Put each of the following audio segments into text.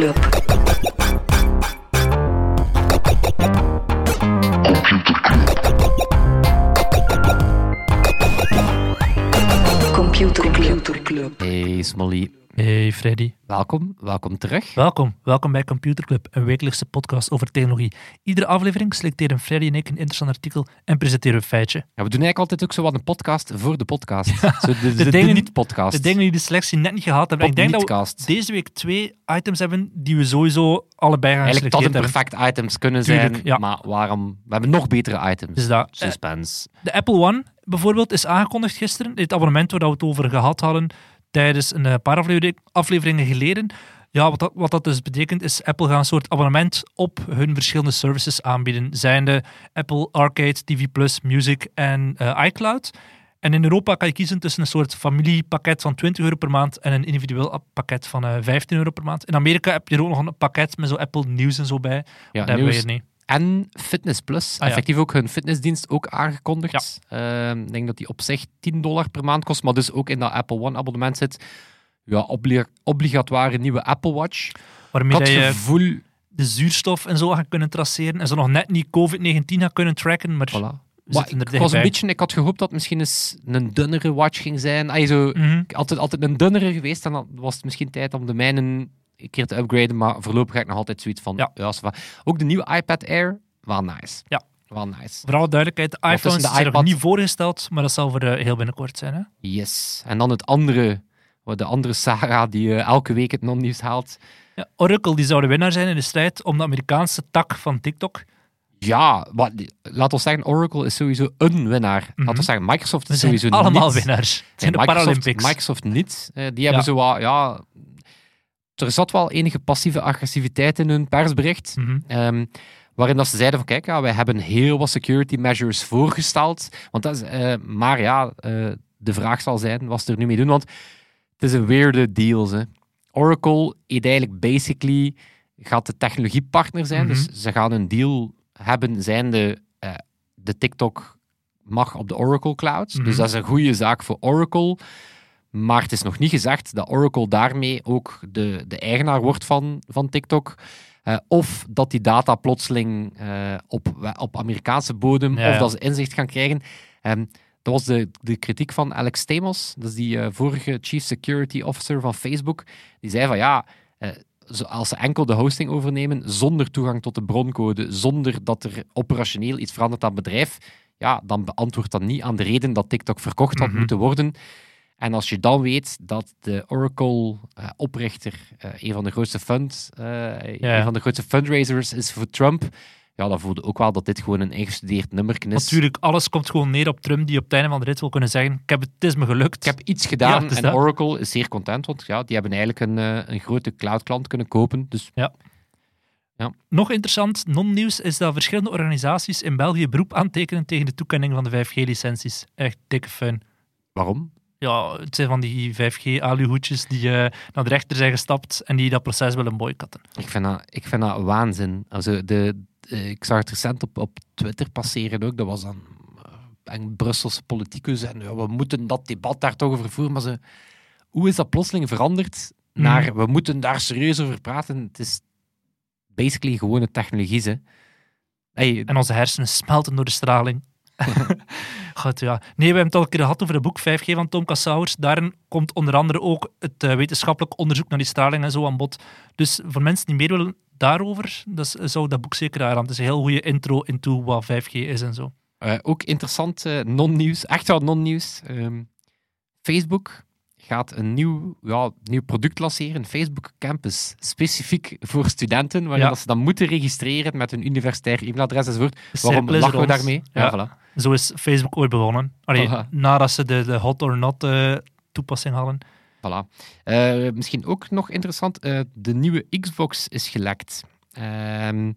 Computer Club. Welkom, welkom terug. welkom. Welkom bij Computer Club, een wekelijkse podcast over technologie. Iedere aflevering selecteren Freddy en ik een interessant artikel en presenteren een feitje. Ja, we doen eigenlijk altijd ook zo wat een podcast voor de podcast. Zo de, de, de, dingen- niet-podcast. De dingen die de selectie net niet gehad hebben. Ik denk dat we Podcast. deze week twee items hebben die we sowieso allebei gaan Eigenlijk geselecteerd hebben. perfect items kunnen Tuurlijk, zijn, ja. maar waarom? We hebben nog betere items. Dus dat. Suspense. De Apple One bijvoorbeeld is aangekondigd gisteren. Dit abonnement waar we het over gehad hadden tijdens een eh, paar aflevering- afleveringen geleden. Ja, wat dat, wat dat dus betekent is Apple gaat een soort abonnement op hun verschillende services aanbieden. Zijnde Apple Arcade, TV+, Music en eh, iCloud. En in Europa kan je kiezen tussen een soort familiepakket van 20 euro per maand en een individueel pakket van eh 15 euro per maand. In Amerika heb je er ook nog een pakket met zo Apple Nieuws en zo bij. Ja, Dat hebben we hier niet. En Fitness Plus. Ah, ja. Effectief ook hun fitnessdienst ook aangekondigd. Ehm, ik denk dat die op zich 10 dollar per maand kost, maar dus ook in dat Apple One abonnement zit. Ja, obli- obligatoire nieuwe Apple Watch. Waarmee dat je gevoel... de zuurstof en zo gaan kunnen traceren. En zo nog net niet COVID-19 gaan kunnen tracken, maar Voilà. Maar ik, was een beetje, ik had gehoopt dat het misschien eens een dunnere watch ging zijn. Ay, zo, Mhm. altijd, altijd een dunnere geweest. En dan was het misschien tijd om de mijne een keer te upgraden. Maar voorlopig ga ik nog altijd zoiets van. Ja. Ook de nieuwe iPad Air, wel nice. Ja. Wel nice. Voor alle duidelijkheid, de iPhones de zijn nog iPad- niet voorgesteld, maar dat zal voor eh, heel binnenkort zijn. Hè? Yes. En dan het andere, de andere Sarah die eh, elke week het non-nieuws haalt. Ja, Oracle die zou de winnaar zijn in de strijd om de Amerikaanse tak van TikTok. Ja, wat, laat ons zeggen, Oracle is sowieso een winnaar. Mhm. Laat ons zeggen, Microsoft We is sowieso allemaal niet. winnaars. Het zijn Nee, de Microsoft, Paralympics. Microsoft niet. Eh, die hebben Ja. zo wat, ja... Er zat wel enige passieve agressiviteit in hun persbericht. Mhm. Ehm, waarin dat ze zeiden van kijk, ja, wij hebben heel wat security measures voorgesteld. Want dat is, eh, maar ja, eh, de vraag zal zijn, wat ze er nu mee doen? Want het is een weirde deal. Hè. Oracle eigenlijk basically gaat de technologiepartner zijn. Mhm. Dus ze gaan een deal hebben zijnde eh de TikTok mag op de Oracle Cloud. Mhm. Dus dat is een goede zaak voor Oracle. Maar het is nog niet gezegd dat Oracle daarmee ook de, de eigenaar wordt van, van TikTok. Eh, of dat die data plotseling eh, op, op Amerikaanse bodem, Ja, of dat ze inzicht gaan krijgen. Ehm, dat was de, de kritiek van Alex Stamos, dat is die eh, vorige Chief Security Officer van Facebook. Die zei van ja, als ze enkel de hosting overnemen, zonder toegang tot de broncode, zonder dat er operationeel iets verandert aan het bedrijf, ja, dan beantwoordt dat niet aan de reden dat TikTok verkocht had Mhm. moeten worden. En als je dan weet dat de Oracle-oprichter een van de grootste funds, eh, Ja. een van de grootste fundraisers is voor Trump, ja, dan voelde ook wel dat dit gewoon een ingestudeerd nummerken is. Natuurlijk, alles komt gewoon neer op Trump die op het einde van de rit wil kunnen zeggen ik heb het, het is me gelukt. Ik heb iets gedaan Ja, en dat. Oracle is zeer content, want ja, die hebben eigenlijk een, eh, een grote cloud-klant kunnen kopen. Dus Nog interessant, non-nieuws, is dat verschillende organisaties in België beroep aantekenen tegen de toekenning van de 5G-licenties. Echt dikke fun. waarom? Ja, het zijn van die 5G-aluhoedjes die eh, naar de rechter zijn gestapt en die dat proces willen boycotten. Ik vind dat, ik vind dat waanzin. Also, de, de- ik zag het recent op, op Twitter passeren ook. Dat was dan eh, een Brusselse politicus. En ja, we moeten dat debat daar toch over voeren. Maar ze, hoe is dat plotseling veranderd naar Mhm. we moeten daar serieus over praten? Het is basically gewone technologie. Hè. Hey, En onze hersenen smelten door de straling. Nee, we hebben het al een keer gehad over het boek 5G van Tom Kassauers. Daarin komt onder andere ook het eh, wetenschappelijk onderzoek naar die straling en zo aan bod. Dus voor mensen die meer willen daarover, dat is- zou dat boek zeker aanraden. Het is een heel goede intro into wat 5G is en zo. Eh, ook interessant eh, non-nieuws, echt wel non-nieuws. Ehm, Facebook gaat een nieuw, ja, nieuw product lanceren, Facebook Campus, specifiek voor studenten, waarin Ja. dat ze dan moeten registreren met hun universitair e-mailadres enzovoort. Waarom lachen we rond. daarmee? Ja. voilà. Zo is Facebook ooit begonnen. Allee, Aha. nadat ze de, de hot or not eh, toepassing hadden. Voilà. Eh, misschien ook nog interessant, eh, de nieuwe Xbox is gelekt. Ehm,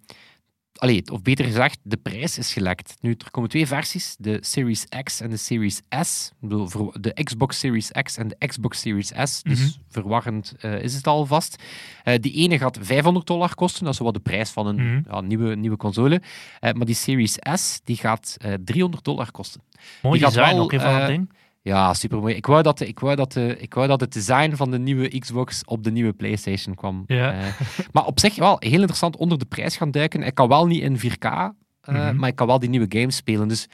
allee, of beter gezegd, de prijs is gelekt. Nu, er komen twee versies, de Series X en de Series S. De Xbox Series X en de Xbox Series S. Dus Mhm. verwarrend eh, is het alvast. Eh die ene gaat 500 dollar kosten, dat is wat de prijs van een Mhm. ja, nieuwe, nieuwe console. Eh, maar die Series S die gaat eh 300 dollar kosten. Mooi Die gaat design wel, ook, hè, van dat ding. Ja, super mooi. Ik wou, dat, ik, wou dat, ik wou dat het design van de nieuwe Xbox op de nieuwe PlayStation kwam. Ja. Eh, maar op zich wel heel interessant onder de prijs gaan duiken. Ik kan wel niet in 4K, eh, Mhm. maar ik kan wel die nieuwe games spelen. Dus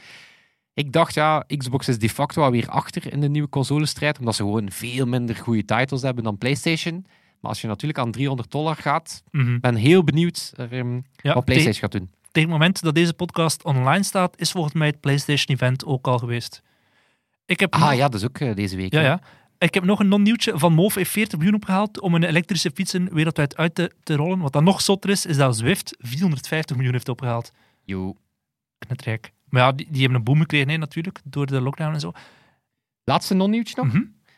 ik dacht, ja, Xbox is de facto alweer achter in de nieuwe consolestrijd, omdat ze gewoon veel minder goede titles hebben dan PlayStation. Maar als je natuurlijk aan 300 dollar gaat, Mhm. ben heel benieuwd ehm, Ja, wat PlayStation gaat doen. tegen het moment dat deze podcast online staat, is volgens mij het PlayStation-event ook al geweest. Ik heb Ah nog- ja, dat is ook eh, deze week. ja, ja. Ik heb nog een non-nieuwtje. Van Moof heeft 40 miljoen opgehaald om een elektrische fietsen wereldwijd uit te, te rollen. Wat dan nog zotter is, is dat Zwift 450 miljoen heeft opgehaald. Yo. Knetrijk. Maar ja, die, die hebben een boom gekregen hè, natuurlijk, door de lockdown en zo. Laatste non-nieuwtje nog.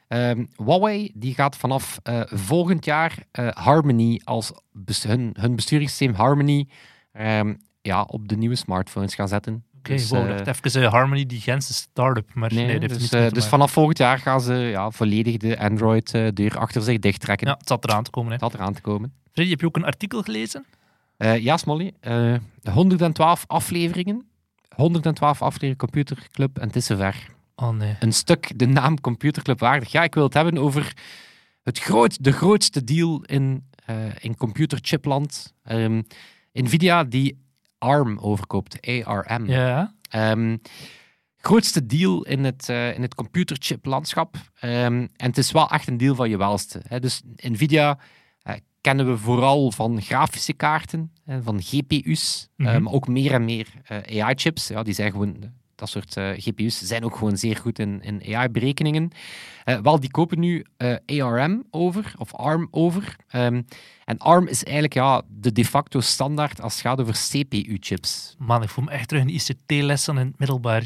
Ehm, Huawei die gaat vanaf eh, volgend jaar eh, Harmony als hun, hun besturingssysteem Harmony ehm, ja, op de nieuwe smartphones gaan zetten. Oké, Dus, wow, eh, dacht even eh, Harmony, die Gentse start-up. Maar nee, nee, dat heeft dus, eh, dus vanaf volgend jaar gaan ze ja, volledig de Android-deur achter zich dichttrekken. Ja, het zat eraan te komen. Hè. Dat eraan te komen. Freddy, heb je ook een artikel gelezen? Ja, Smolly. eh 112 afleveringen. 112 afleveringen Computerclub en het is zover. Oh nee. een stuk de naam Computerclub waardig. Ja, ik wil het hebben over het groot, de grootste deal in, in computerchipland. Ehm, Nvidia die ARM overkoopt, ARM. Ja, Ehm, grootste deal in het, eh, in het computerchiplandschap. Ehm, en het is wel echt een deal van je welste. Hè. Dus Nvidia eh, kennen we vooral van grafische kaarten, hè, van GPU's, eh, Mhm. maar ook meer en meer eh, AI-chips. Ja, die zijn gewoon, dat soort eh, GPU's zijn ook gewoon zeer goed in, in AI-berekeningen. Eh, wel, die kopen nu eh, ARM over, of ARM over. Ehm, en ARM is eigenlijk ja, de de facto standaard als het gaat over CPU-chips. man, ik voel me echt terug in ICT-lessen in het middelbaar.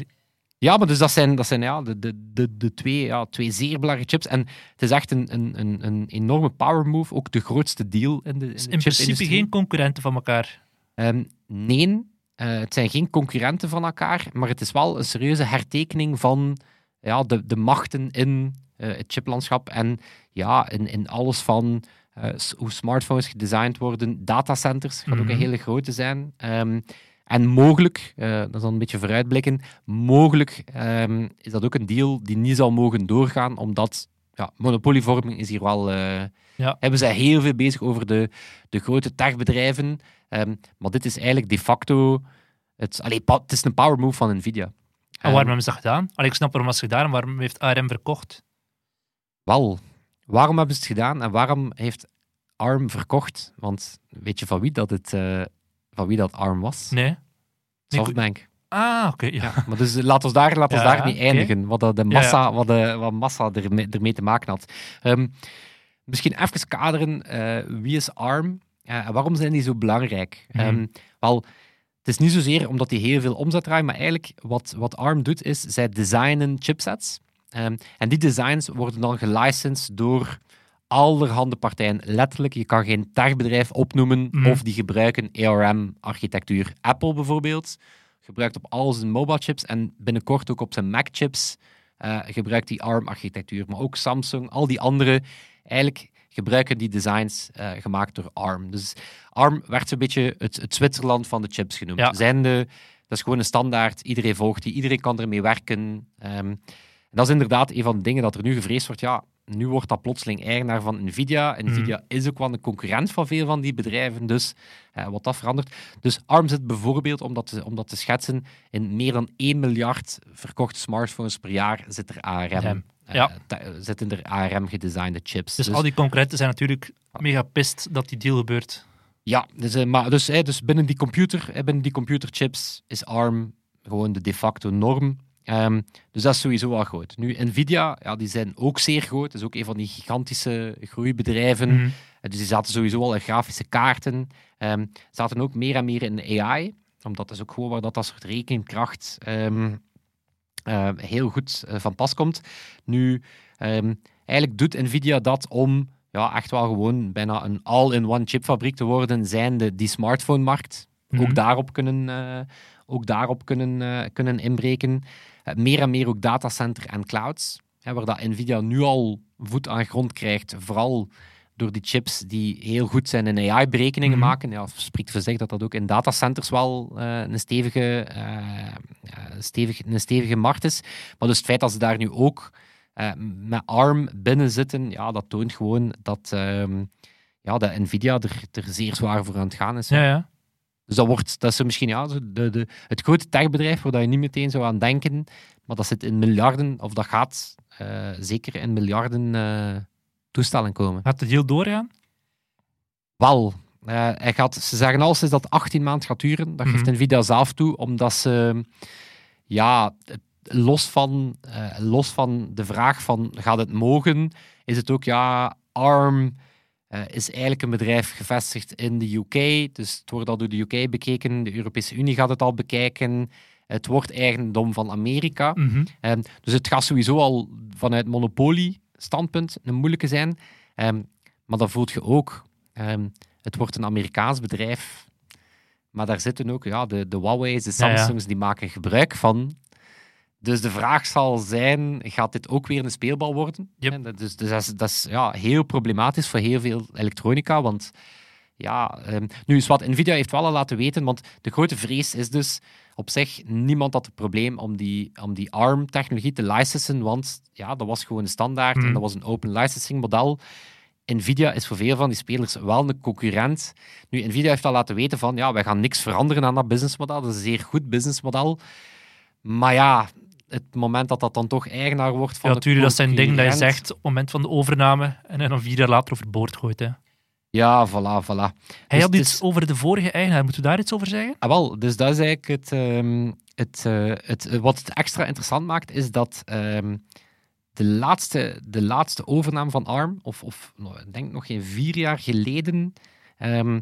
Ja, maar dus dat zijn, dat zijn ja, de, de, de, de twee, ja, twee zeer belangrijke chips. En het is echt een, een, een, een enorme power move. Ook de grootste deal in de, in de in principe geen concurrenten van elkaar. Ehm, nee, eh, het zijn geen concurrenten van elkaar, maar het is wel een serieuze hertekening van ja, de, de machten in eh, het chiplandschap en ja, in, in alles van eh, hoe smartphones gedesigned worden, datacenters gaat ook Mhm. een hele grote zijn. Ehm, en mogelijk, dat is dan een beetje vooruitblikken, mogelijk ehm, is dat ook een deal die niet zal mogen doorgaan, omdat ja, monopolievorming is hier wel... eh, Ja. Hebben zij heel veel bezig over de, de grote techbedrijven. Ehm, maar dit is eigenlijk de facto... Het, allee, het is een power move van Nvidia. En Ehm, waarom hebben ze dat gedaan? Allee, ik snap waarom ze het gedaan. Waarom heeft ARM verkocht? Wel, waarom hebben ze het gedaan en waarom heeft ARM verkocht? Want weet je van wie dat, het, eh, van wie dat ARM was? Nee. Nee, Softbank. Ah, oké. ja. Ja, maar dus laat ons daar, laat ons daar niet eindigen, wat, de massa, Wat, de, wat massa ermee, ermee te maken had. Ehm, misschien even kaderen, eh, wie is ARM en waarom zijn die zo belangrijk? Mhm. Ehm, wel, het is niet zozeer omdat die heel veel omzet draaien, maar eigenlijk wat, wat ARM doet, is zij designen chipsets. Ehm, en die designs worden dan gelicensed door allerhande partijen. Letterlijk, je kan geen techbedrijf opnoemen Mhm. of die gebruiken ARM-architectuur. Apple bijvoorbeeld gebruikt op al zijn mobile chips en binnenkort ook op zijn Mac chips eh, gebruikt die ARM-architectuur. Maar ook Samsung, al die andere, eigenlijk gebruiken die designs eh, gemaakt door ARM. Dus ARM werd zo'n beetje het, het Zwitserland van de chips genoemd. Ja. Zijn de, dat is gewoon een standaard, iedereen volgt die, iedereen kan ermee werken. Ehm, en dat is inderdaad een van de dingen dat er nu gevreesd wordt. Ja, nu wordt dat plotseling eigenaar van Nvidia. Nvidia is ook wel een concurrent van veel van die bedrijven, dus eh, wat dat verandert. Dus ARM zit bijvoorbeeld, om dat, te, om dat te schetsen, in meer dan 1 miljard verkochte smartphones per jaar zit er ARM. Eh, Ja. zitten er ARM gedesignde chips. Dus, al die concurrenten zijn natuurlijk mega pist dat die deal gebeurt. Ja, dus, eh, maar dus, dus binnen die computer, binnen die computerchips is ARM gewoon de de facto norm. Ehm, dus dat is sowieso wel groot. Nu, Nvidia, ja, die zijn ook zeer groot. Dat is ook een van die gigantische groeibedrijven. Mhm. Eh, Dus die zaten sowieso al in grafische kaarten. Ehm zaten ook meer en meer in AI. Omdat dat is ook gewoon waar dat, dat soort rekenkracht ehm, eh, heel goed eh, van pas komt. Nu, eigenlijk doet Nvidia dat om ja, echt wel gewoon bijna een all-in-one chipfabriek te worden, zijnde die smartphone-markt. Mhm. Ook daarop kunnen, eh, ook daarop kunnen, eh, kunnen inbreken. Eh, meer en meer ook datacenter en clouds. Hè, waar dat Nvidia nu al voet aan grond krijgt, vooral door die chips die heel goed zijn in AI-berekeningen Mhm. maken. Ja, spreekt voor zich dat dat ook in datacenters wel eh, een, stevige, stevig, een stevige markt is. Maar dus het feit dat ze daar nu ook met ARM binnen zitten, ja, dat toont gewoon dat, ehm, ja, dat Nvidia er, er zeer zwaar voor aan het gaan is. Ja, ja. Dus dat, wordt, dat is misschien ja, de, de, het grote techbedrijf waar je niet meteen zou aan denken, maar dat zit in miljarden, of dat gaat eh, zeker in miljarden eh, toestellen komen. Gaat de deal doorgaan? Wel, eh, hij gaat, ze zeggen al sinds dat het 18 maanden gaat duren. Dat geeft Mhm. Nvidia zelf toe, omdat ze, ja, het- los van, los van de vraag van gaat het mogen, is het ook, ja, ARM eh, is eigenlijk een bedrijf gevestigd in de UK. Dus het wordt al door de UK bekeken, de Europese Unie gaat het al bekijken. Het wordt eigendom van Amerika. Mhm. Ehm, dus het gaat sowieso al vanuit monopolie-standpunt een moeilijke zijn. Ehm, maar dan voelt je ook, ehm, het wordt een Amerikaans bedrijf. Maar daar zitten ook ja, de, de Huawei's, de Ja, ja. Samsungs, die maken gebruik van. Dus de vraag zal zijn, gaat dit ook weer een speelbal worden? Yep. En dat, dus, dus dat is, dat is ja, heel problematisch voor heel veel elektronica, want ja, ehm, nu is wat Nvidia heeft wel al laten weten, want de grote vrees is dus op zich, niemand had het probleem om die, om die ARM-technologie te licensen, want ja, dat was gewoon een standaard Mhm. en dat was een open licensing model. Nvidia is voor veel van die spelers wel een concurrent. Nu, Nvidia heeft al laten weten van, ja, wij gaan niks veranderen aan dat businessmodel. Dat is een zeer goed businessmodel. Maar ja, het moment dat dat dan toch eigenaar wordt van Ja, de natuurlijk, dat zijn dingen dat je zegt op het moment van de overname en dan vier jaar later overboord gooit. Hè. Ja, voilà, voilà. Hij Dus had het iets is- over de vorige eigenaar. Moeten we daar iets over zeggen? Ah, wel, dus dat is eigenlijk het, ehm, het, eh, het, eh, wat het extra interessant maakt, is dat ehm, de, laatste, de laatste overname van ARM, of, of nou, ik denk nog geen vier jaar geleden, ehm,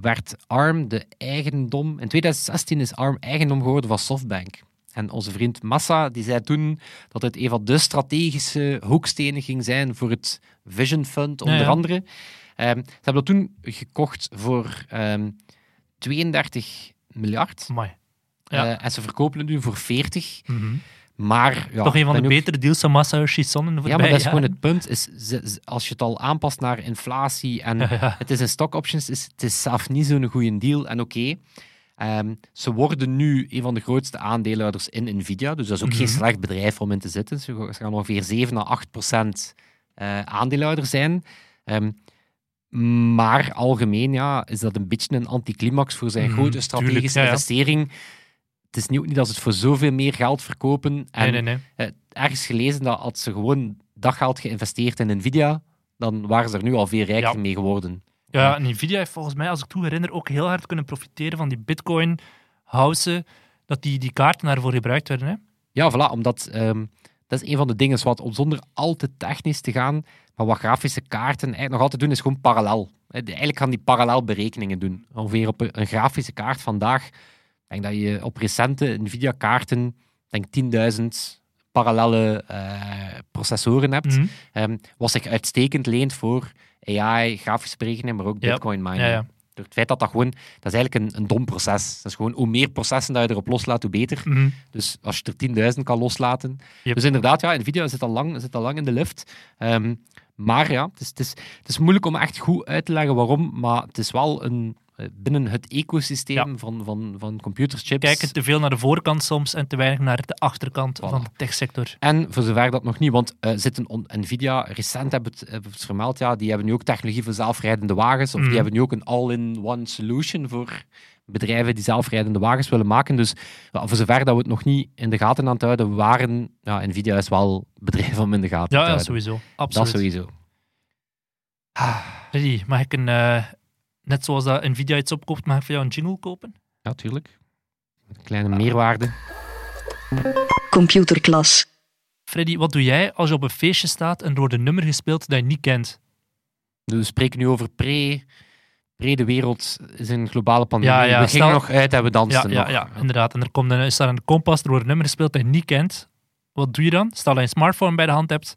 werd ARM de eigendom... In 2016 is ARM eigendom geworden van SoftBank. En onze vriend Massa die zei toen dat het een van de strategische hoekstenen ging zijn voor het Vision Fund, onder ja. andere. Ehm, ze hebben dat toen gekocht voor ehm 32 miljard. Amai. Ja. Eh, en ze verkopen het nu voor 40. Mhm. Maar ja, Toch een van de ook- betere deals van Masayoshi Son in de Ja, maar dat is gewoon het punt. Is, als je het al aanpast naar inflatie en Ja, ja. het is in stock options, is het is zelf niet zo'n goede deal. En oké, ehm, ze worden nu een van de grootste aandeelhouders in Nvidia. Dus dat is ook geen Mhm. slecht bedrijf om in te zitten. Ze gaan ongeveer 7 à 8 procent eh, aandeelhouder zijn. Ehm, maar algemeen ja, is dat een beetje een anticlimax voor zijn Mhm, grote strategische ja. investering. Het is niet, ook niet dat ze het voor zoveel meer geld verkopen. En Nee, nee, nee. eh, ergens gelezen dat als ze gewoon dat geld geïnvesteerd in Nvidia, dan waren ze er nu al veel rijker Ja. mee geworden. Ja, en Nvidia heeft volgens mij, als ik toe herinner, ook heel hard kunnen profiteren van die bitcoin housen, dat die, die kaarten daarvoor gebruikt werden. Hè? Ja, voilà, omdat ehm, dat is een van de dingen wat, om zonder al te technisch te gaan, maar wat grafische kaarten eigenlijk nog altijd doen, is gewoon parallel. Eigenlijk gaan die parallel berekeningen doen. Ongeveer op een, grafische kaart vandaag, ik denk dat je op recente Nvidia-kaarten, denk 10.000 parallele eh, processoren hebt. Mhm. Ehm, wat zich uitstekend leent voor AI, grafische berekeningen, maar ook bitcoin mining. Ja, ja. Door het feit dat dat gewoon, dat is eigenlijk een, een dom proces. Dat is gewoon, hoe meer processen dat je erop loslaat, hoe beter. Mhm. Dus als je er 10.000 kan loslaten. Yep. Dus inderdaad, ja, Nvidia zit al lang, zit al lang in de lift. Ehm, maar ja, het is, het, is, het is moeilijk om echt goed uit te leggen waarom, maar het is wel een, binnen het ecosysteem Ja. van, van, van computerschips. Kijken te veel naar de voorkant soms en te weinig naar de achterkant Voilà. van de techsector. En voor zover dat nog niet, want eh, zitten on- Nvidia, recent hebben we het, hebben het vermeld, ja, die hebben nu ook technologie voor zelfrijdende wagens, of Mhm. die hebben nu ook een all-in-one solution voor bedrijven die zelfrijdende wagens willen maken. Dus ja, voor zover dat we het nog niet in de gaten aan het houden waren, ja, Nvidia is wel bedrijf om in de gaten Ja, te ja sowieso. dat Absoluut. sowieso. Freddy, mag ik een, eh, net zoals dat Nvidia iets opkoopt, mag ik voor jou een jingle kopen? Ja, tuurlijk. Een kleine meerwaarde. Computerklas. Freddy, wat doe jij als je op een feestje staat en er wordt een nummer gespeeld dat je niet kent? Dus we spreken nu over pre... Pre de wereld is een globale pandemie. Ja, ja, we gingen stel- nog uit en we Ja, dansten ja, nog. ja, inderdaad. En er komt een, is daar een kompas, er wordt een nummer gespeeld dat je niet kent. Wat doe je dan? Stel dat je een smartphone bij de hand hebt.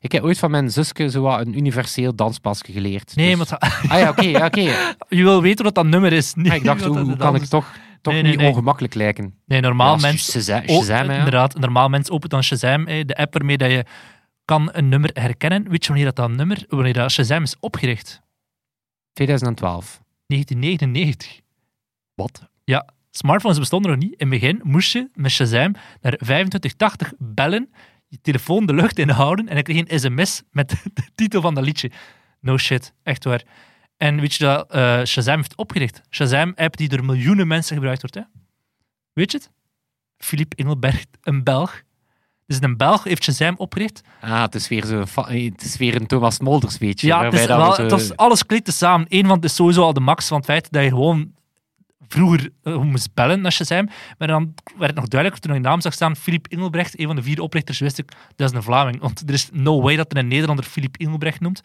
Ik heb ooit van mijn zusje zo wat een universeel danspasje geleerd. Nee, Dus- maar Ah ja, oké, ja, oké. je wil weten wat dat nummer is. Ah, niet ik dacht, hoe, kan ik toch, toch Nee, nee, niet nee. ongemakkelijk lijken? Nee, normaal Ja, mensen... Shazam, Oh, Shazam, ja. inderdaad, normaal mens opent dan Shazam, de app waarmee dat je kan een nummer herkennen. Weet je wanneer dat, dat nummer, wanneer dat Shazam is opgericht? 2012. 1999. Wat? Smartphones bestonden nog niet. In het begin moest je met Shazam naar 2580 bellen, je telefoon de lucht inhouden en ik kreeg een sms met de titel van dat liedje. No shit, echt waar. En weet je dat eh, Shazam heeft opgericht? Shazam-app die door miljoenen mensen gebruikt wordt. Hè? Weet je het? Philippe Engelberg, een Belg. Dus een Belg heeft Shazam opgericht. Ah, het is weer, zo, het is weer een Thomas Molders beetje. Ja, het is dat we wel, zo- het was alles klikt samen. Eén van het is sowieso al de max van het feit dat je gewoon vroeger eh, moest bellen naar Shazam. Maar dan werd het nog duidelijker toen ik de naam zag staan. Philippe Engelbrecht, een van de vier oprichters, wist ik, dat is een Vlaming. Want er is no way dat een Nederlander Philippe Engelbrecht noemt.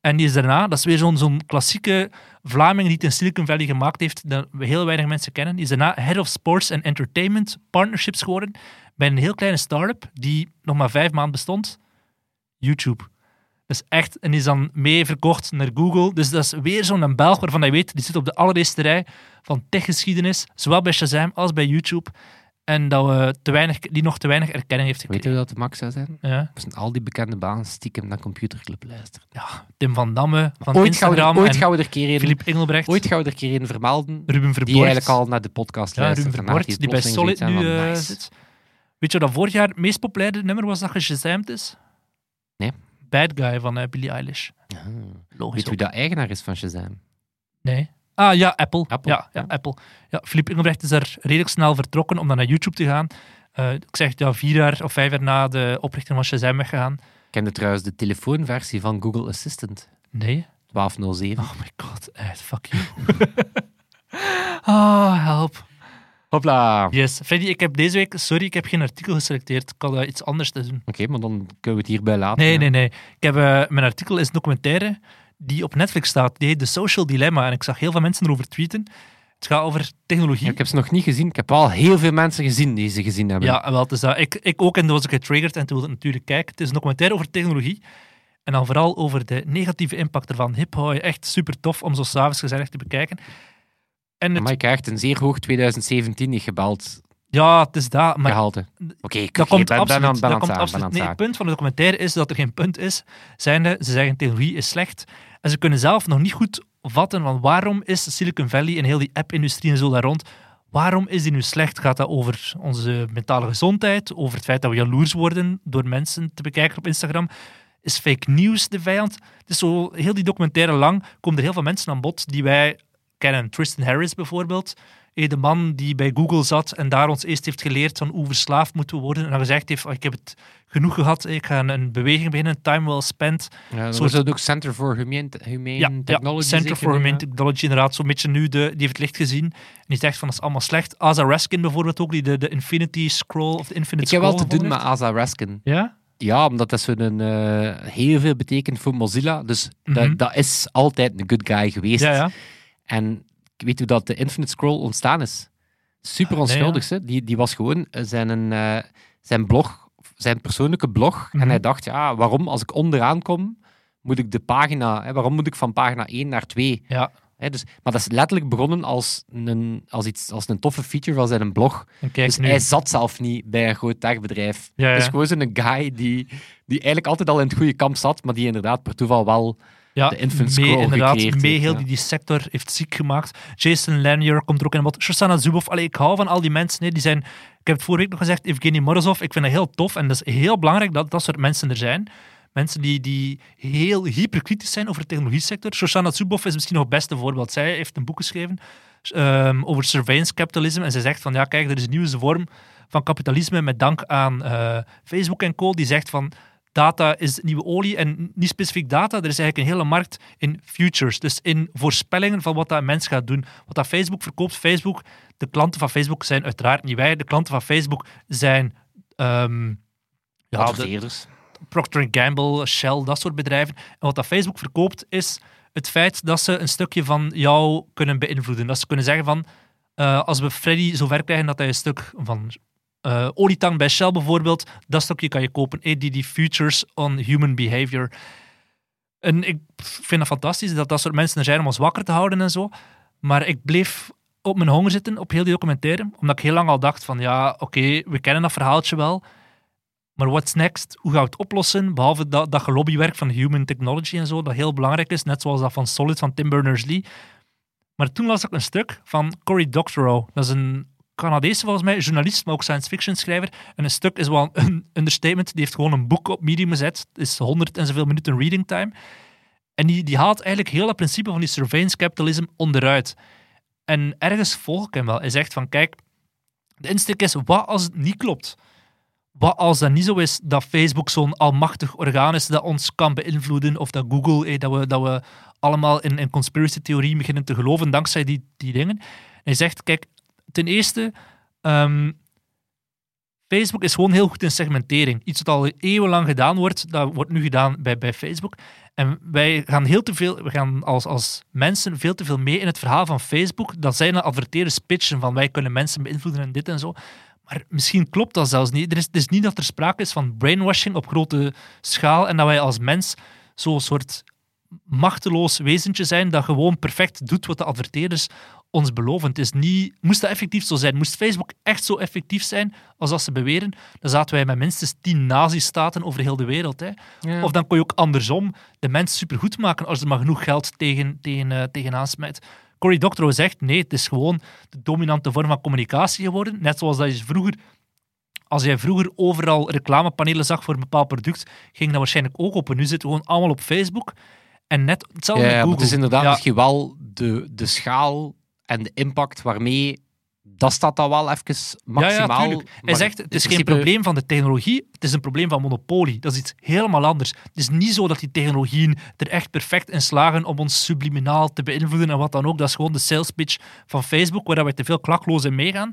En die is daarna, dat is weer zo'n zo'n klassieke Vlaming die het in Silicon Valley gemaakt heeft, dat we heel weinig mensen kennen. Die is daarna Head of Sports and Entertainment Partnerships geworden bij een heel kleine start-up die nog maar vijf maanden bestond. YouTube. Dus echt, en die is dan mee verkocht naar Google. Dus dat is weer zo'n Belg waarvan hij weet, die zit op de allereerste rij van techgeschiedenis, zowel bij Shazam als bij YouTube. En dat we te weinig, die nog te weinig erkenning heeft Weet je gekregen. dat de max zou zijn? Ja, zijn al die bekende banen stiekem naar Computerclub luisteren. ja, Tim van Damme van Ooit gaan, we er, Instagram ooit en gaan we er keer Engelbrecht, ooit gaan we er keer een vermelden Ruben die Verboort. eigenlijk al naar de podcast ja, luistert. Ruben Verboort, die bij Solid nu eh, nice. zit. Weet je wat dat vorig jaar het meest populaire nummer was dat geshazamd is? Nee. Bad Guy van eh, Billie Eilish. Ah. Logisch. Weet wie dat eigenaar is van Shazam? Nee. Ah ja, Apple. Apple, Ja, ja, ja. Apple. Ja, Philippe Engelbrecht is daar redelijk snel vertrokken om dan naar YouTube te gaan. Eh, ik zeg ja, vier jaar of vijf jaar na de oprichting van Shazam weggegaan. Ik kende trouwens de telefoonversie van Google Assistant. Nee. 1207. Oh my god, echt, fuck you. Ah, help. Hopla. Oké, Yes. Freddy, ik heb deze week, sorry, ik heb geen artikel geselecteerd. Ik had eh, iets anders te doen. maar dan kunnen we het hierbij laten. Nee, hè. nee, nee. Ik heb, eh, mijn artikel is een documentaire die op Netflix staat. Die heet The Social Dilemma. En ik zag heel veel mensen erover tweeten. Het gaat over technologie. Ja, ik heb ze nog niet gezien. Ik heb wel heel veel mensen gezien die ze gezien hebben. Ja, wel, dat. Ik, ik ook, en toen was ik getriggerd en toen wilde ik natuurlijk kijken. Het is een documentaire over technologie. En dan vooral over de negatieve impact ervan. Hip hoi, echt super tof om zo s'avonds gezellig te bekijken. En het, Maar ik krijg een zeer hoog 2017 niet gebeld ja, het is dat. Maar gehalte. Oké, dat komt ben, ben absoluut. aan, ben dat komt absoluut. Nee, het punt van de documentaire is dat er geen punt is. Zijnde, ze zeggen technologie is slecht. En ze kunnen zelf nog niet goed vatten van waarom is Silicon Valley en heel die app-industrie en zo daar rond, waarom is die nu slecht? Gaat dat over onze mentale gezondheid, over het feit dat we jaloers worden door mensen te bekijken op Instagram? Is fake news de vijand? Het is zo, heel die documentaire lang komen er heel veel mensen aan bod die wij kennen. Tristan Harris bijvoorbeeld, eh, de man die bij Google zat en daar ons eerst heeft geleerd van hoe verslaafd moeten we worden. En dan gezegd heeft, "Oh, ik heb het genoeg gehad, eh, ik ga een, beweging beginnen, time well spent. Ja, was dat ook Center for Humane, Humane Ja, Technology. ja Center for Humane. Technology, inderdaad, zo'n beetje nu, de, die heeft het licht gezien. En die zegt van, dat is allemaal slecht. Asa Raskin bijvoorbeeld ook, die de, de Infinity Scroll, of de Infinite Ik heb Scroll wel te doen met Asa Raskin. Ja? Ja, omdat dat zo'n eh heel veel betekent voor Mozilla. Dus Mhm. dat, dat is altijd een good guy geweest. Ja, ja. En ik weet hoe dat de Infinite Scroll ontstaan is. Super Nee, onschuldig. Die, die was gewoon eh, zijn, een, eh, zijn blog, zijn persoonlijke blog. Mhm. En hij dacht, ja, waarom als ik onderaan kom, moet ik de pagina... Hè, waarom moet ik van pagina 1 naar 2? ja. Hè, dus, maar dat is letterlijk begonnen als een, als iets, als een toffe feature van zijn blog. Dus nu. hij zat zelf niet bij een groot techbedrijf. Ja, Het is ja. gewoon zo'n guy die, die eigenlijk altijd al in het goede kamp zat, maar die inderdaad per toeval wel... ja, de mee, inderdaad, mee heeft, heel ja. die, die sector heeft ziek gemaakt. Jason Lanier komt er ook in bod. Shoshana Zuboff. Allee, ik hou van al die mensen. hè. Die zijn, ik heb het vorige week nog gezegd, Evgeny Morozov. Ik vind dat heel tof. En dat is heel belangrijk dat dat soort mensen er zijn. Mensen die, die heel hyperkritisch zijn over de technologie-sector. Shoshana Zuboff is misschien nog het beste voorbeeld. Zij heeft een boek geschreven ehm, over surveillance capitalism. En zij zegt van, ja kijk, er is een nieuwe vorm van kapitalisme met dank aan eh, Facebook en co. Die zegt van, data is nieuwe olie. En niet specifiek data, er is eigenlijk een hele markt in futures. Dus in voorspellingen van wat dat mens gaat doen. Wat dat Facebook verkoopt. Facebook, de klanten van Facebook zijn uiteraard niet wij. De klanten van Facebook zijn... ehm, ja, de. Procter Gamble, Shell, dat soort bedrijven. En wat dat Facebook verkoopt is het feit dat ze een stukje van jou kunnen beïnvloeden. Dat ze kunnen zeggen van, eh, als we Freddy zover krijgen dat hij een stuk van eh olietang bij Shell bijvoorbeeld, dat stukje kan je kopen. Die futures on human behavior. En ik vind het fantastisch dat dat soort mensen er zijn om ons wakker te houden en zo. Maar ik bleef op mijn honger zitten op heel die documentaire, omdat ik heel lang al dacht van, ja, oké, we kennen dat verhaaltje wel. Maar what's next? Hoe gaan we het oplossen? Behalve dat, dat gelobbywerk van human technology en zo, dat heel belangrijk is, net zoals dat van Solid van Tim Berners-Lee. Maar toen las ik een stuk van Cory Doctorow. Dat is een Canadese, volgens mij, journalist, maar ook science fiction schrijver. En een stuk is wel een understatement. Die heeft gewoon een boek op Medium gezet. Het is 100 en zoveel minuten reading time. En die, die haalt eigenlijk heel dat principe van die surveillance capitalism onderuit. En ergens volg ik hem wel. Hij zegt van, kijk, de insteek is, wat als het niet klopt? Wat als dat niet zo is dat Facebook zo'n almachtig orgaan is dat ons kan beïnvloeden, of dat Google, eh, dat, we, dat we allemaal in, in conspiracy-theorie beginnen te geloven dankzij die, die dingen. hij zegt, kijk, ten eerste, ehm, Facebook is gewoon heel goed in segmentering. Iets wat al eeuwenlang gedaan wordt, dat wordt nu gedaan bij, bij Facebook. En wij gaan heel te veel, we gaan als, als mensen veel te veel mee in het verhaal van Facebook. Dat zij een adverteerders pitchen van wij kunnen mensen beïnvloeden en dit en zo. Maar misschien klopt dat zelfs niet. Er is, het is niet dat er sprake is van brainwashing op grote schaal en dat wij als mens zo'n soort machteloos wezentje zijn dat gewoon perfect doet wat de adverteerders ons beloven. Het is niet, moest dat effectief zo zijn, moest Facebook echt zo effectief zijn als dat ze beweren, dan zaten wij met minstens tien nazistaten over heel de wereld. Hè. Ja. Of dan kon je ook andersom de mens supergoed maken als er maar genoeg geld tegen, tegen, uh, tegenaan smijt. Cory Doctorow zegt, nee, het is gewoon de dominante vorm van communicatie geworden. Net zoals dat je vroeger als jij vroeger overal reclamepanelen zag voor een bepaald product, ging dat waarschijnlijk ook op. En nu zitten we gewoon allemaal op Facebook. En net hetzelfde ja, met Google. het is inderdaad Ja. misschien wel de, de schaal en de impact waarmee... Dat staat dan wel even maximaal. Hij zegt, het is geen probleem van de technologie, het is een probleem van monopolie. Dat is iets helemaal anders. Het is niet zo dat die technologieën er echt perfect in slagen om ons subliminaal te beïnvloeden en wat dan ook. Dat is gewoon de sales pitch van Facebook, waar wij te veel klakloos in meegaan.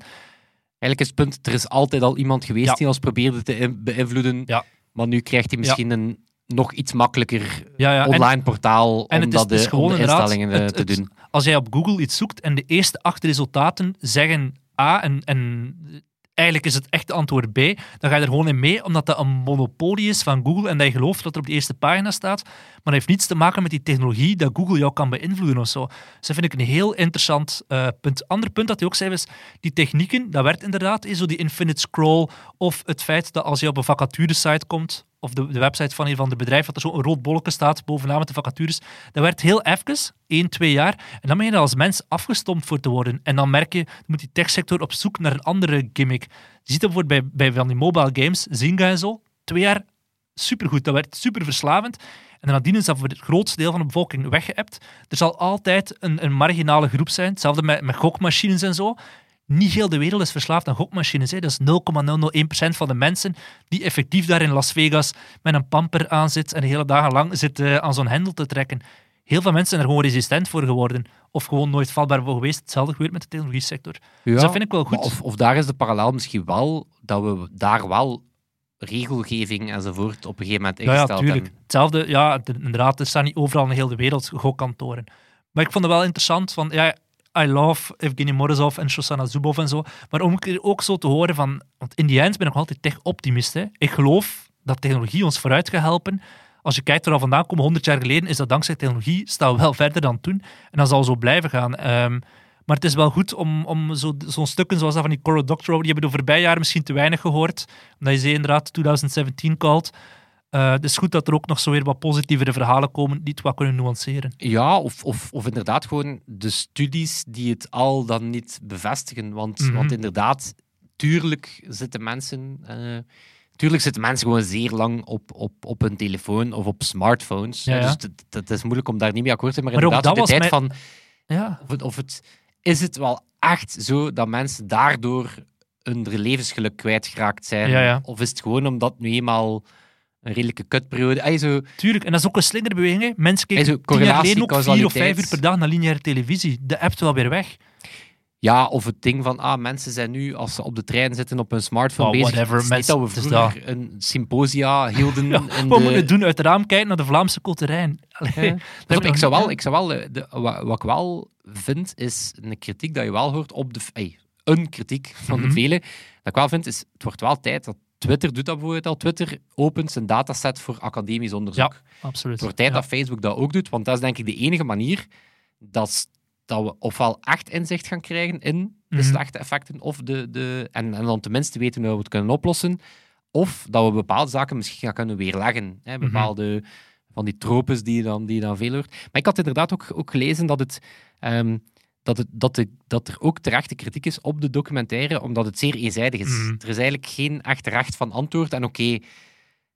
Eigenlijk is het punt, er is altijd al iemand geweest Ja. die ons probeerde te beïnvloeden. Ja. Maar nu krijgt hij misschien een nog iets makkelijker Ja, ja. En- online portaal en om, dat is de, om instellingen eh, het- te het- doen. als jij op Google iets zoekt en de eerste acht resultaten zeggen A en, en eigenlijk is het echte antwoord B, dan ga je er gewoon in mee, omdat dat een monopolie is van Google en dat je gelooft dat er op de eerste pagina staat. Maar dat heeft niets te maken met die technologie dat Google jou kan beïnvloeden of zo. Dus dat vind ik een heel interessant eh, punt. Ander punt dat hij ook zei is, die technieken, dat werkt inderdaad, is zo die infinite scroll of het feit dat als je op een vacaturesite komt, of de, de website van een van de bedrijven, dat er zo'n rood bolletje staat bovenaan met de vacatures. Dat werkt heel even, één, twee jaar. En dan ben je als mens afgestompt voor te worden. En dan merk je, moet die techsector op zoek naar een andere gimmick. Je ziet dat bijvoorbeeld bij, bij van die mobile games, Zynga en zo, twee jaar supergoed. Dat werd super verslavend. En nadien is dat voor het grootste deel van de bevolking weggeëpt. Er zal altijd een, een marginale groep zijn. Hetzelfde met, met gokmachines en zo. Niet heel de wereld is verslaafd aan gokmachines. Hè. Dat is 0,001% van de mensen die effectief daar in Las Vegas met een pamper aan zit en de hele dagen lang zit eh, aan zo'n hendel te trekken. Heel veel mensen zijn er gewoon resistent voor geworden. Of gewoon nooit vatbaar voor geweest. Hetzelfde gebeurt met de technologie sector. Ja, Dus dat vind ik wel goed. Of, of daar is de parallel misschien wel dat we daar wel regelgeving enzovoort op een gegeven moment Ja, ja, ingesteld tuurlijk. hebben. Hetzelfde, ja, inderdaad, er staan niet overal in heel de wereld gokkantoren. Maar ik vond het wel interessant, van, ja, I love Evgeny Morozov en Shoshana Zubov en zo, maar om ook- zo te horen van, want in die eind ben ik nog altijd tech-optimist. Ik geloof dat technologie ons vooruit gaat helpen. Als je kijkt waar we vandaan komen, 100 jaar geleden, is dat dankzij technologie, staan we wel verder dan toen. En dat zal zo blijven gaan. Ehm, maar het is wel goed om, om zo- zo'n stukken zoals dat van die Coral Doctorow, die hebben de voorbije jaren misschien te weinig gehoord. Omdat je ze inderdaad 2017 called. Eh, het is goed dat er ook nog zo weer wat positievere verhalen komen die het wat kunnen nuanceren. Ja, of, of, of inderdaad gewoon de studies die het al dan niet bevestigen. Want, Mhm. want inderdaad, tuurlijk zitten mensen... eh, tuurlijk zitten mensen gewoon zeer lang op, op, op hun telefoon of op smartphones. Ja, ja. Dus het, is moeilijk om daar niet mee akkoord te zijn. Maar, Maar ook inderdaad, dat de tijd mijn- van... Ja, Of het, of het, is het wel echt zo dat mensen daardoor hun levensgeluk kwijtgeraakt zijn? Of is het gewoon omdat nu eenmaal een redelijke kutperiode... Zo, tuurlijk. En dat is ook een slingerbeweging. hè. Mensen kijken zo tien jaar geleden ook vier of vijf uur per dag naar lineaire televisie. De appt wel weer weg. Ja, of het ding van, ah, mensen zijn nu, als ze op de trein zitten, op hun smartphone Oh, bezig. whatever, mensen- dat we vroeger een symposia hielden Ja, in Wat de... moeten we doen? Uit het raam kijken naar de Vlaamse. Allee, Ja. ik zou wel, ik zou wel de, wat, wat ik wel vind, is een kritiek dat je wel hoort op de... ey, een kritiek van Mhm. de vele. Dat ik wel vind, is het wordt wel tijd dat Twitter doet dat bijvoorbeeld al. Twitter opent zijn dataset voor academisch onderzoek. Absoluut. Het wordt tijd Ja. dat Facebook dat ook doet, want dat is denk ik de enige manier dat, dat we ofwel echt inzicht gaan krijgen in de Mhm. slechte effecten, of de, de, en, en dan tenminste weten hoe we het kunnen oplossen, Of dat we bepaalde zaken misschien gaan kunnen weerleggen. Hè, Mhm. bepaalde van die tropes die je dan, die je dan veel hoort. Maar ik had inderdaad ook, ook gelezen dat, het, ehm, dat, het, dat, de, dat er ook terechte kritiek is op de documentaire, omdat het zeer eenzijdig is. Mhm. Er is eigenlijk geen echt recht van antwoord. En oké,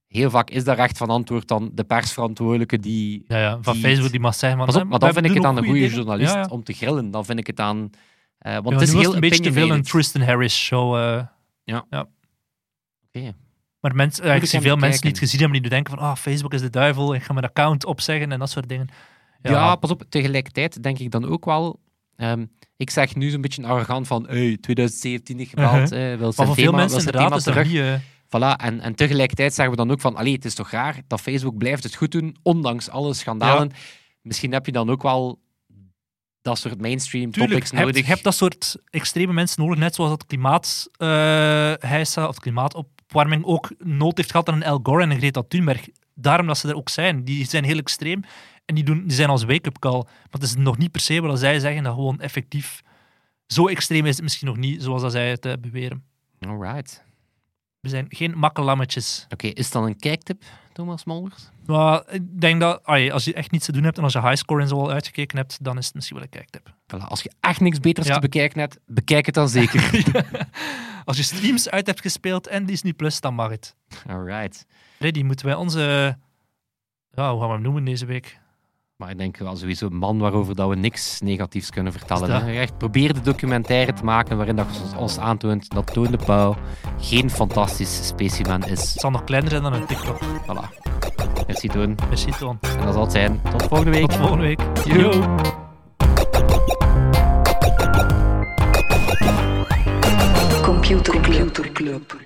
heel vaak is dat recht van antwoord dan de persverantwoordelijke die... Ja, ja, van die- Facebook die mag zeggen... Pas op, maar dan vind ik het aan een goede goede journalist Ja, ja. om te grillen. Dan vind ik het aan... eh, want Ja, het is heel een beetje te veel een. Tristan Harris show. eh. Oké. Maar mensen, eh, ik zie veel mensen het gezien hebben, die nu denken van ah, Facebook is de duivel, ik ga mijn account opzeggen en dat soort dingen. Ja. pas op. Tegelijkertijd denk ik dan ook wel... ehm, ik zeg nu zo'n beetje arrogant van hey, 2017 is gebeld, Uh-huh. eh, wil maar zijn voor veel thema, wil mensen is dat terug. niet... eh, Voilà, en, en tegelijkertijd zeggen we dan ook van, allee, het is toch raar dat Facebook blijft het goed doen, ondanks alle schandalen. Misschien heb je dan ook wel dat soort mainstream Tuurlijk, topics nodig. je hebt dat soort extreme mensen nodig, net zoals dat klimaat, eh heisa, of klimaatopwarming ook nood heeft gehad aan een Al Gore en een Greta Thunberg. Daarom dat ze er ook zijn. Die zijn heel extreem en die, doen, die zijn als wake-up call. Maar het is nog niet per se wat zij zeggen, dat gewoon effectief... Zo extreem is het misschien nog niet, zoals dat zij het eh, beweren. Alright. We zijn geen makkelammetjes. Oké, is het dan een kijktip, Thomas Molders? Maar ik denk dat allee, als je echt niets te doen hebt en als je highscore en zo al uitgekeken hebt, dan is het misschien wel een kijktip. Voilà, als je echt niks beters Ja. te bekijken hebt, bekijk het dan zeker. Als je streams uit hebt gespeeld en Disney Plus, dan mag het. Alright. Freddy, moeten wij onze. Ja, hoe gaan we hem noemen deze week? Maar ik denk wel sowieso een man waarover dat we niks negatiefs kunnen vertellen. Is dat? hè. Echt, probeer de documentaire te maken waarin dat ons aantoont dat Toon de Pauw geen fantastisch specimen is. Het zal nog kleiner zijn dan een TikTok. Voilà. Merci Toon. Merci, Toon. En dat zal het zijn. Tot volgende week. Tot volgende week. Yo. Yo. Computer Club. Computer Club.